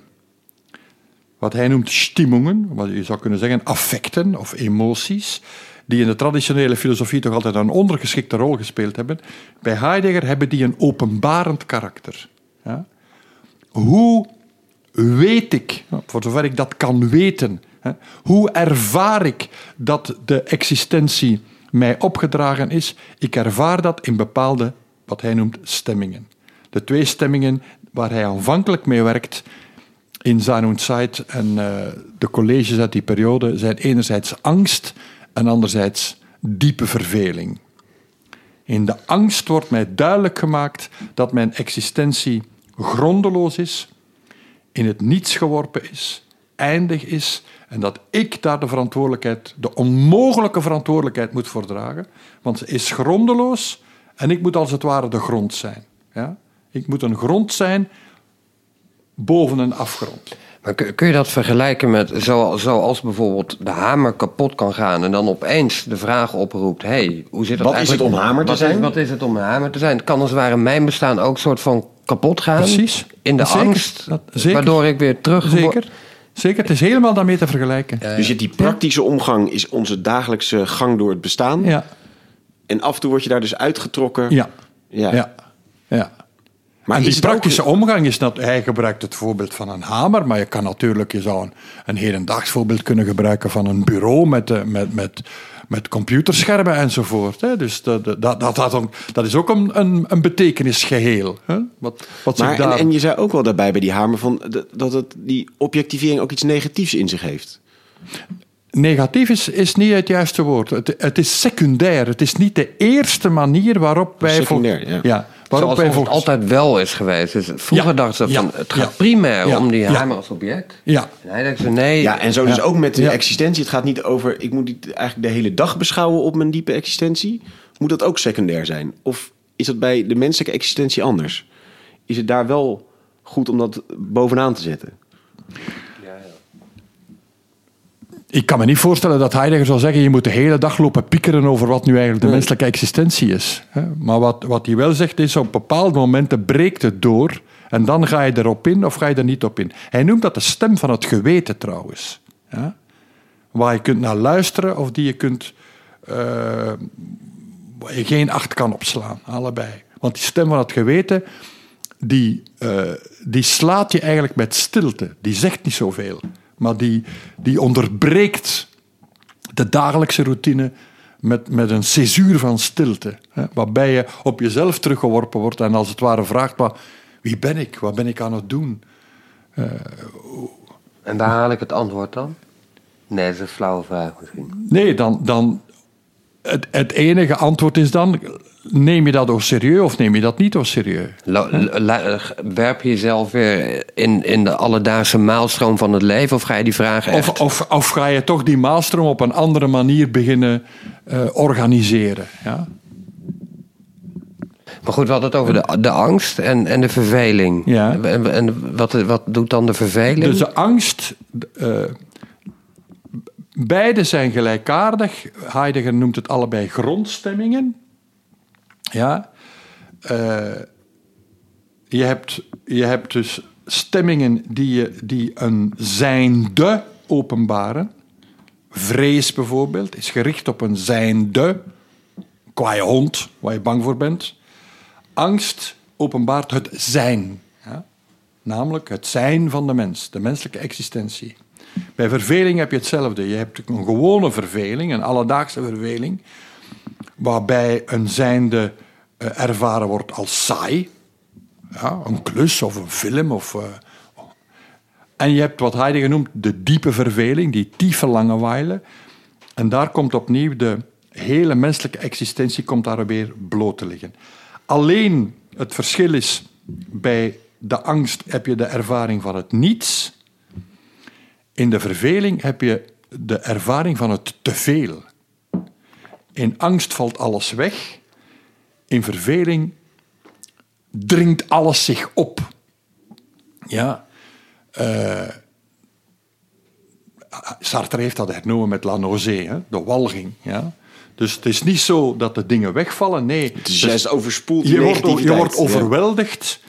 Wat hij noemt stimmungen, wat je zou kunnen zeggen affecten of emoties, die in de traditionele filosofie toch altijd een ondergeschikte rol gespeeld hebben. Bij Heidegger hebben die een openbarend karakter. Ja? Hoe weet ik, voor zover ik dat kan weten, hoe ervaar ik dat de existentie mij opgedragen is? Ik ervaar dat in bepaalde, wat hij noemt, stemmingen. De twee stemmingen waar hij aanvankelijk mee werkt in zijn Zeit en uh, de colleges uit die periode zijn enerzijds angst en anderzijds diepe verveling. In de angst wordt mij duidelijk gemaakt dat mijn existentie grondeloos is, in het niets geworpen is, eindig is en dat ik daar de verantwoordelijkheid, de onmogelijke verantwoordelijkheid moet voor dragen, want ze is grondeloos en ik moet als het ware de grond zijn. Ja? Ik moet een grond zijn boven een afgrond. Maar kun je dat vergelijken met zoals bijvoorbeeld de hamer kapot kan gaan en dan opeens de vraag oproept: hey, hoe zit dat wat is het om hamer te wat zijn? Is, wat is het om hamer te zijn? Het kan als het ware mijn bestaan ook soort van kapot gaan. Precies. In de zeker, angst, dat, zeker, waardoor ik weer terug. Zeker. Zeker, het is helemaal daarmee te vergelijken. dus die praktische omgang is onze dagelijkse gang door het bestaan. Ja. En af en toe word je daar dus uitgetrokken. Ja. Ja. ja. ja. Maar en die praktische ook- omgang is dat hij gebruikt het voorbeeld van een hamer, maar je kan natuurlijk je zou een, een hedendaags voorbeeld kunnen gebruiken van een bureau met, eh, met, met, met computerschermen enzovoort. Hè. Dus dat, dat, dat, dat, dat is ook een, een, een betekenisgeheel. Hè. Wat, wat Maar, en, daar... en je zei ook wel daarbij bij die hamer van, dat- dat het, die objectivering ook iets negatiefs in zich heeft. Negatief is, is niet het juiste woord. Het, het is secundair. Het is niet de eerste manier waarop wij... Secundair, vol- ja. Waarop Zoals het altijd wel is geweest. Dus vroeger Ja, dachten ze van ja, het gaat ja. primair Ja, om die ja. hamer als object. Ja, En hij ze nee. Ja, en zo dus ook met de Ja. existentie. Het gaat niet over, ik moet dit eigenlijk de hele dag beschouwen op mijn diepe existentie. Moet dat ook secundair zijn? Of is dat bij de menselijke existentie anders? Is het daar wel goed om dat bovenaan te zetten? Ik kan me niet voorstellen dat Heidegger zou zeggen: je moet de hele dag lopen piekeren over wat nu eigenlijk de menselijke existentie is. Maar wat, wat hij wel zegt is: op bepaalde momenten breekt het door en dan ga je erop in of ga je er niet op in. Hij noemt dat de stem van het geweten trouwens. Ja? Waar je kunt naar luisteren of die je kunt. eh, waar je geen acht kan opslaan, allebei. Want die stem van het geweten, die, eh, die slaat je eigenlijk met stilte. Die zegt niet zoveel, maar die, die onderbreekt de dagelijkse routine met, met een césuur van stilte. Hè, waarbij je op jezelf teruggeworpen wordt en als het ware vraagt, maar wie ben ik? Wat ben ik aan het doen? En waar haal ik het antwoord dan? Nee, dat is een flauwe vraag misschien. Nee, dan, dan het, het enige antwoord is dan, neem je dat ook serieus of neem je dat niet ook serieus? Werp je jezelf weer in, in de alledaagse maalstroom van het leven? Of ga je die vragen echt... Of, of, of ga je toch die maalstroom op een andere manier beginnen eh, organiseren? Ja? Maar goed, we hadden het over de, de angst en, en de verveling. Ja. En, en wat, wat doet dan de verveling? Dus de angst, eh, beide zijn gelijkaardig. Heidegger noemt het allebei grondstemmingen. Ja. Eh, je, hebt, je hebt dus stemmingen die, je, die een zijnde openbaren. Vrees bijvoorbeeld is gericht op een zijnde. Qua je hond, waar je bang voor bent. Angst openbaart het zijn. Namelijk het zijn van de mens, de menselijke existentie. Bij verveling heb je hetzelfde. Je hebt een gewone verveling, een alledaagse verveling, waarbij een zijnde eh, ervaren wordt als saai. Ja, een klus of een film. Of, eh, en je hebt wat Heidegger noemt de diepe verveling, die tiefe langeweile. En daar komt opnieuw de hele menselijke existentie komt daar weer bloot te liggen. Alleen het verschil is, bij de angst heb je de ervaring van het niets. In de verveling heb je de ervaring van het teveel. In angst valt alles weg. In verveling dringt alles zich op. Ja. eh, Sartre heeft dat hernomen met la nausée, hè, de walging. Ja. Dus het is niet zo dat de dingen wegvallen, nee. Het is juist overspoeld die je wordt, je wordt overweldigd,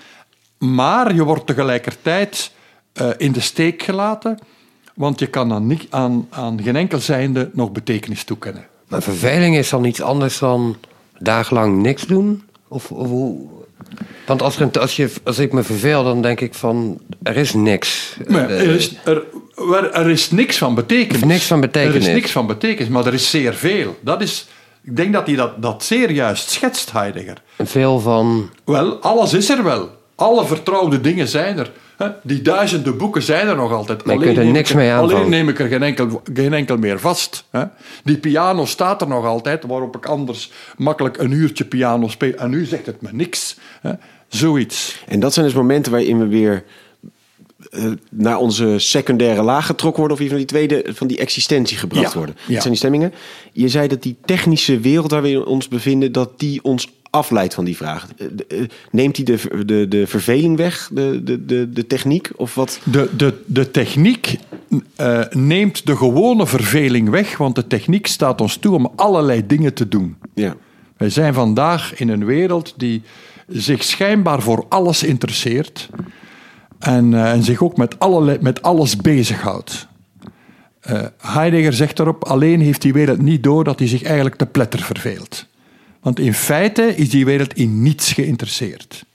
maar je wordt tegelijkertijd eh, in de steek gelaten, want je kan aan, niet, aan, aan geen enkel zijnde nog betekenis toekennen. Maar verveling is dan iets anders dan dagenlang niks doen? Of, of hoe? Want als, er- als, je, als ik me verveel, dan denk ik van, er is niks. Maar Eh, er, is, er, er- is niks van betekenis. Niks van betekenis. Er is niks van betekenis, maar er is zeer veel. Dat is ik denk dat hij dat, dat zeer juist schetst, Heidegger. Veel van... Wel, alles is er wel. Alle vertrouwde dingen zijn er. Die duizenden boeken zijn er nog altijd. Maar je kunt er niks ik, mee aanvangen. Alleen neem ik er geen enkel, geen enkel meer vast. Die piano staat er nog altijd, waarop ik anders makkelijk een uurtje piano speel. En nu zegt het me niks. Zoiets. En dat zijn dus momenten waarin we weer uh, naar onze secundaire laag getrokken worden, of even van die tweede, van die existentie gebracht Ja, worden. ja. Dat zijn die stemmingen. Je zei dat die technische wereld waar we ons bevinden, dat die ons afleidt van die vraag. Eh, eh, Neemt die de, de, de verveling weg, de, de, de, de techniek? Of wat? De, de, de techniek eh, neemt de gewone verveling weg, want de techniek staat ons toe om allerlei dingen te doen. Ja. Wij zijn vandaag in een wereld die zich schijnbaar voor alles interesseert en, en zich ook met, allerlei, met alles bezighoudt. Eh Heidegger zegt daarop, alleen heeft die wereld niet door dat hij zich eigenlijk te pletter verveelt. Want in feite is die wereld in niets geïnteresseerd.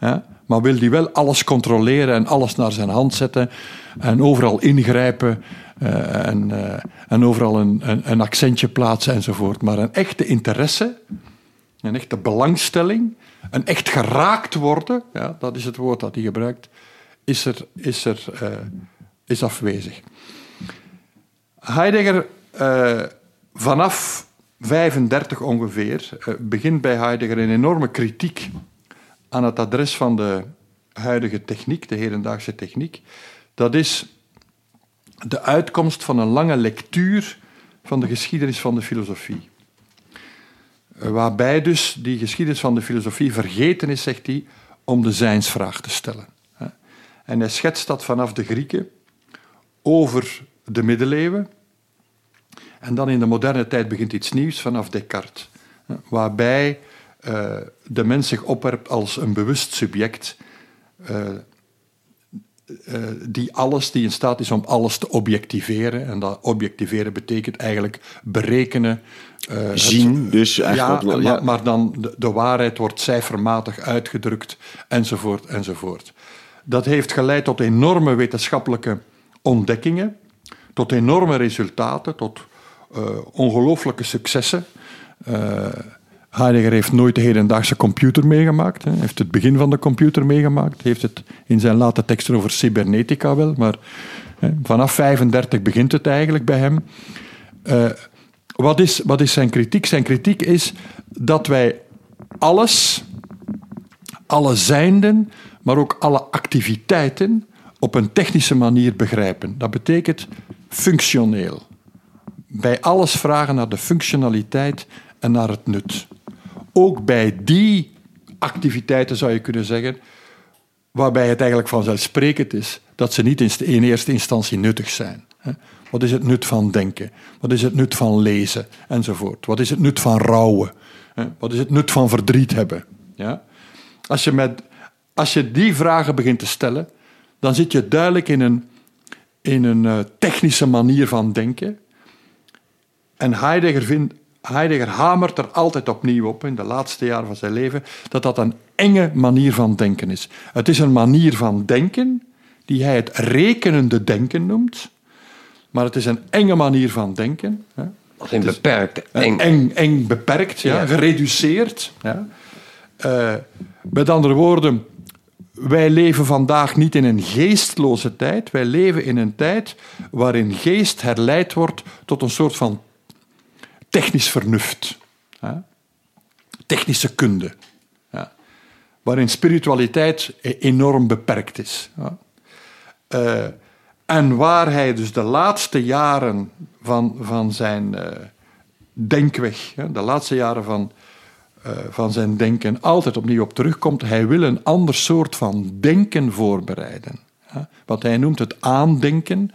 Ja? Maar wil die wel alles controleren en alles naar zijn hand zetten en overal ingrijpen eh, en, eh, en overal een, een, een accentje plaatsen enzovoort. Maar een echte interesse, een echte belangstelling, een echt geraakt worden, ja, dat is het woord dat hij gebruikt, is, er, is, er, eh, is afwezig. Heidegger, vanaf 35 ongeveer, eh, begint bij Heidegger een enorme kritiek aan het adres van de huidige techniek, de hedendaagse techniek. Dat is de uitkomst van een lange lectuur van de geschiedenis van de filosofie. Eh, Waarbij dus die geschiedenis van de filosofie vergeten is, zegt hij, om de zijnsvraag te stellen. En hij schetst dat vanaf de Grieken over de middeleeuwen. En dan in de moderne tijd begint iets nieuws vanaf Descartes. Waarbij eh, de mens zich opwerpt als een bewust subject eh, eh, die alles, die in staat is om alles te objectiveren. En dat objectiveren betekent eigenlijk berekenen. het- Zien, dus eigenlijk ja, op- maar, ja. maar dan de, de waarheid wordt cijfermatig uitgedrukt, enzovoort, enzovoort. Dat heeft geleid tot enorme wetenschappelijke ontdekkingen, tot enorme resultaten, tot ongelooflijke successen. Eh, Heidegger heeft nooit de hedendaagse computer meegemaakt. Hij heeft het begin van de computer meegemaakt. heeft het in zijn late teksten over cybernetica wel. Maar hè, vanaf 35 begint het eigenlijk bij hem. Eh, wat, is, wat is zijn kritiek? Zijn kritiek is dat wij alles, alle zijnden, maar ook alle activiteiten op een technische manier begrijpen. Dat betekent functioneel. Bij alles vragen naar de functionaliteit en naar het nut. Ook bij die activiteiten zou je kunnen zeggen, waarbij het eigenlijk vanzelfsprekend is dat ze niet in st- in eerste instantie nuttig zijn. Wat is het nut van denken? Wat is het nut van lezen? Enzovoort. Wat is het nut van rouwen? Wat is het nut van verdriet hebben? Ja? Als, je met, als je die vragen begint te stellen, dan zit je duidelijk in een, in een eh, technische manier van denken. En Heidegger, vindt, Heidegger hamert er altijd opnieuw op, in de laatste jaren van zijn leven, dat dat een enge manier van denken is. Het is een manier van denken die hij het rekenende denken noemt, maar het is een enge manier van denken. Hè. Als in beperkt. Eng. Eng, eng beperkt, ja, Ja. gereduceerd. Ja. Eh, met andere woorden, wij leven vandaag niet in een geestloze tijd. Wij leven in een tijd waarin geest herleid wordt tot een soort van technisch vernuft. Technische kunde. Ja. Waarin spiritualiteit e- enorm beperkt is. Ja. Eh, en waar hij dus de laatste jaren van, van zijn eh, denkweg, de laatste jaren van, eh, van zijn denken, altijd opnieuw op terugkomt. Hij wil een ander soort van denken voorbereiden. Wat hij noemt het aandenken,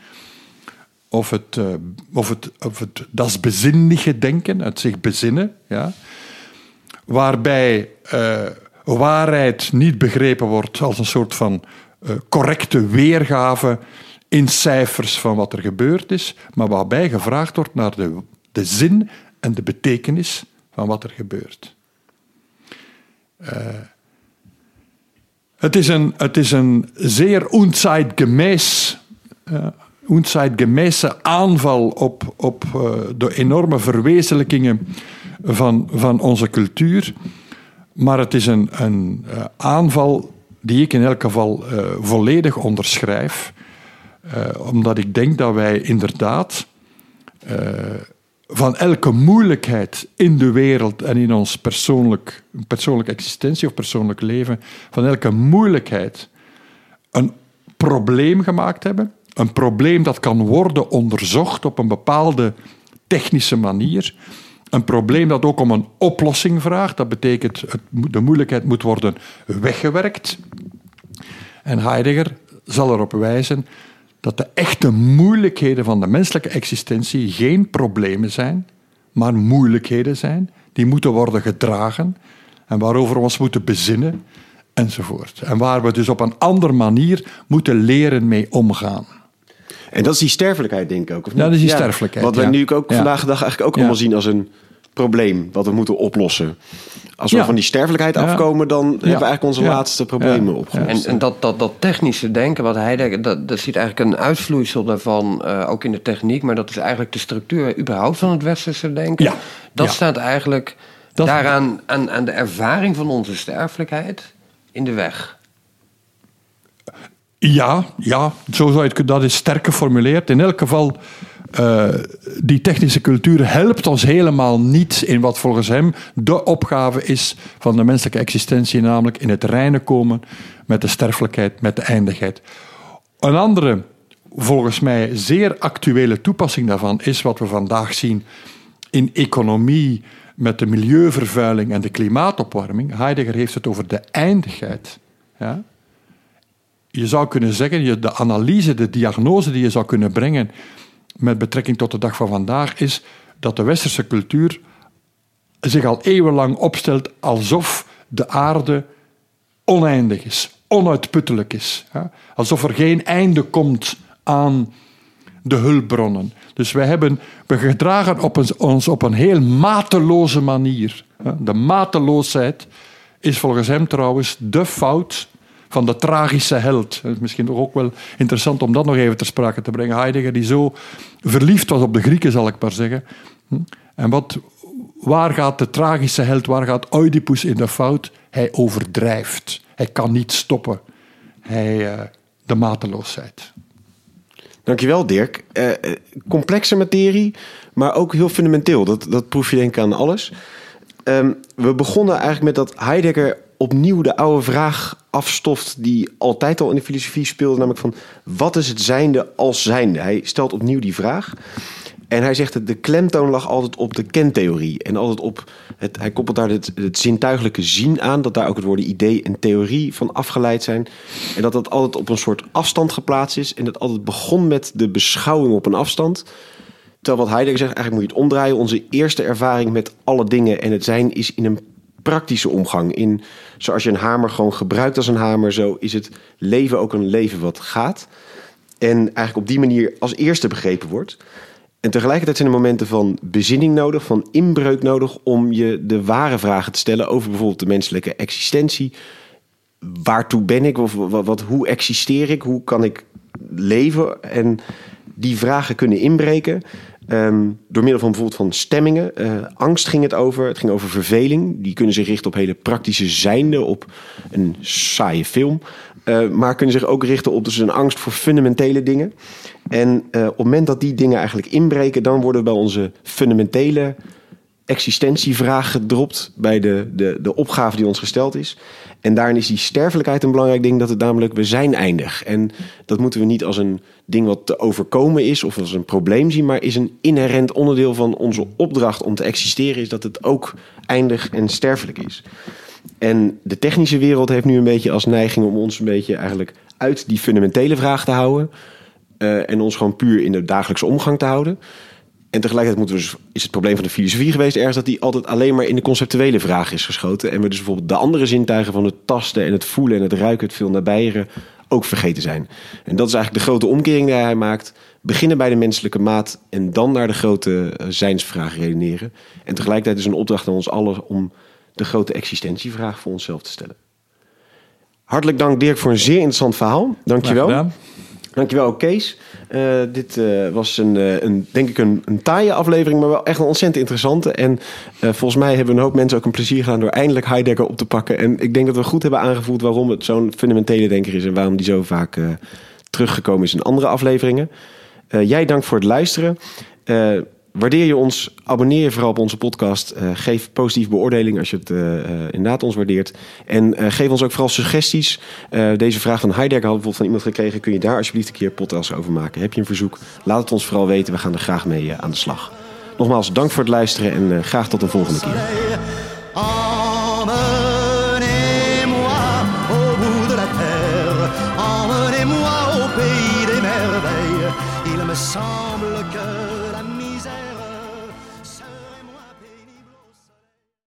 of het, eh, of het, of het das bezinnige denken, het zich bezinnen. Ja waarbij eh, waarheid niet begrepen wordt als een soort van eh, correcte weergave in cijfers van wat er gebeurd is, maar waarbij gevraagd wordt naar de, de zin en de betekenis van wat er gebeurt. Eh, het, is een, het is een zeer unzeitgemäß eh, unzeitgemäße aanval op, op eh, de enorme verwezenlijkingen van, van onze cultuur. Maar het is een, een uh, aanval die ik in elk geval uh, volledig onderschrijf. Omdat ik denk dat wij inderdaad van elke moeilijkheid in de wereld en in ons persoonlijk, persoonlijke existentie of persoonlijk leven, van elke moeilijkheid een probleem gemaakt hebben. Een probleem dat kan worden onderzocht op een bepaalde technische manier. Een probleem dat ook om een oplossing vraagt. Dat betekent het, de moeilijkheid moet worden weggewerkt. En Heidegger zal erop wijzen dat de echte moeilijkheden van de menselijke existentie geen problemen zijn, maar moeilijkheden zijn die moeten worden gedragen en waarover we ons moeten bezinnen enzovoort. En waar we dus op een andere manier moeten leren mee omgaan. En dat is die sterfelijkheid, denk ik ook. Of Ja, dat is die sterfelijkheid. Wat we ja. nu ook Ja. vandaag de dag eigenlijk ook Ja. allemaal zien als een probleem wat we moeten oplossen. Als we Ja. van die sterfelijkheid Ja. afkomen, dan hebben we eigenlijk onze Ja. laatste problemen Ja. opgelost. En, en dat, dat, dat technische denken, wat hij denkt, dat, dat ziet eigenlijk een uitvloeisel daarvan, eh, ook in de techniek, maar dat is eigenlijk de structuur überhaupt van het westerse denken. Ja. Dat Ja. staat eigenlijk Dat- daaraan aan, aan de ervaring van onze sterfelijkheid in de weg. Ja, ja zo zou je dat is sterk geformuleerd. In elk geval, eh, die technische cultuur helpt ons helemaal niet in wat volgens hem de opgave is van de menselijke existentie, namelijk in het reine komen met de sterfelijkheid, met de eindigheid. Een andere, volgens mij zeer actuele toepassing daarvan is wat we vandaag zien in economie met de milieuvervuiling en de klimaatopwarming. Heidegger heeft het over de eindigheid. Ja? Je zou kunnen zeggen, de analyse, de diagnose die je zou kunnen brengen met betrekking tot de dag van vandaag, is dat de westerse cultuur zich al eeuwenlang opstelt alsof de aarde oneindig is, onuitputtelijk is. Alsof er geen einde komt aan de hulpbronnen. Dus wij hebben, we gedragen op ons, op een heel mateloze manier. De mateloosheid is volgens hem trouwens de fout van de tragische held. Het is misschien ook wel interessant om dat nog even ter sprake te brengen. Heidegger, die zo verliefd was op de Grieken, zal ik maar zeggen. Hm? En wat, waar gaat de tragische held, waar gaat Oedipus in de fout? Hij overdrijft. Hij kan niet stoppen. Hij, eh, de mateloosheid. Dankjewel, Dirk. Eh, eh, complexe materie, maar ook heel fundamenteel. Dat, dat proef je denk ik aan alles. Ehm, we begonnen eigenlijk met dat Heidegger opnieuw de oude vraag afstoft... die altijd al in de filosofie speelde, namelijk van... wat is het zijnde als zijnde? Hij stelt opnieuw die vraag. En hij zegt dat de klemtoon lag altijd op de kentheorie. En altijd op het, hij koppelt daar het, het zintuigelijke zien aan. Dat daar ook het woorden idee en theorie van afgeleid zijn. En dat dat altijd op een soort afstand geplaatst is. En dat altijd begon met de beschouwing op een afstand. Terwijl wat Heidegger zegt, eigenlijk moet je het omdraaien. Onze eerste ervaring met alle dingen en het zijn is in een praktische omgang. In, zoals je een hamer gewoon gebruikt als een hamer, zo is het leven ook een leven wat gaat. En eigenlijk op die manier als eerste begrepen wordt. En tegelijkertijd zijn er momenten van bezinning nodig, van inbreuk nodig om je de ware vragen te stellen over bijvoorbeeld de menselijke existentie. Waartoe ben ik? Of wat, wat, hoe existeer ik? Hoe kan ik leven? En die vragen kunnen inbreken. Ehm, door middel van bijvoorbeeld van stemmingen. Eh, angst ging het over. Het ging over verveling. Die kunnen zich richten op hele praktische zijnde, op een saaie film. Eh, maar kunnen zich ook richten op dus een angst voor fundamentele dingen. En eh, op het moment dat die dingen eigenlijk inbreken, dan worden bij onze fundamentele existentievraag gedropt bij de, de, de opgave die ons gesteld is. En daarin is die sterfelijkheid een belangrijk ding, dat het namelijk, we zijn eindig. En dat moeten we niet als een ding wat te overkomen is of als een probleem zien, maar is een inherent onderdeel van onze opdracht om te existeren, is dat het ook eindig en sterfelijk is. En de technische wereld heeft nu een beetje als neiging om ons een beetje eigenlijk uit die fundamentele vraag te houden. eh, en ons gewoon puur in de dagelijkse omgang te houden. En tegelijkertijd moeten we dus, is het probleem van de filosofie geweest ergens dat die altijd alleen maar in de conceptuele vraag is geschoten. En we dus bijvoorbeeld de andere zintuigen van het tasten en het voelen en het ruiken, het veel nabijeren, ook vergeten zijn. En dat is eigenlijk de grote omkering die hij maakt. Beginnen bij de menselijke maat en dan naar de grote eh, zijnsvraag redeneren. En tegelijkertijd is een opdracht aan ons allen om de grote existentievraag voor onszelf te stellen. Hartelijk dank Dirk voor een zeer interessant verhaal. Dankjewel. gedaan. Dankjewel Kees. Uh, dit uh, was een, uh, een, denk ik een, een taaie aflevering, maar wel echt een ontzettend interessante. En volgens mij hebben een hoop mensen ook een plezier gedaan door eindelijk Heidegger op te pakken. En ik denk dat we goed hebben aangevoeld waarom het zo'n fundamentele denker is en waarom die zo vaak teruggekomen is in andere afleveringen. jij dank voor het luisteren. Waardeer je ons, abonneer je vooral op onze podcast. Uh, geef positieve beoordeling als je het uh, inderdaad ons waardeert. En geef ons ook vooral suggesties. deze vraag van Heidegger we bijvoorbeeld van iemand gekregen. Kun je daar alsjeblieft een keer podcast over maken? Heb je een verzoek? Laat het ons vooral weten. We gaan er graag mee aan de slag. Nogmaals, dank voor het luisteren en graag tot een volgende keer.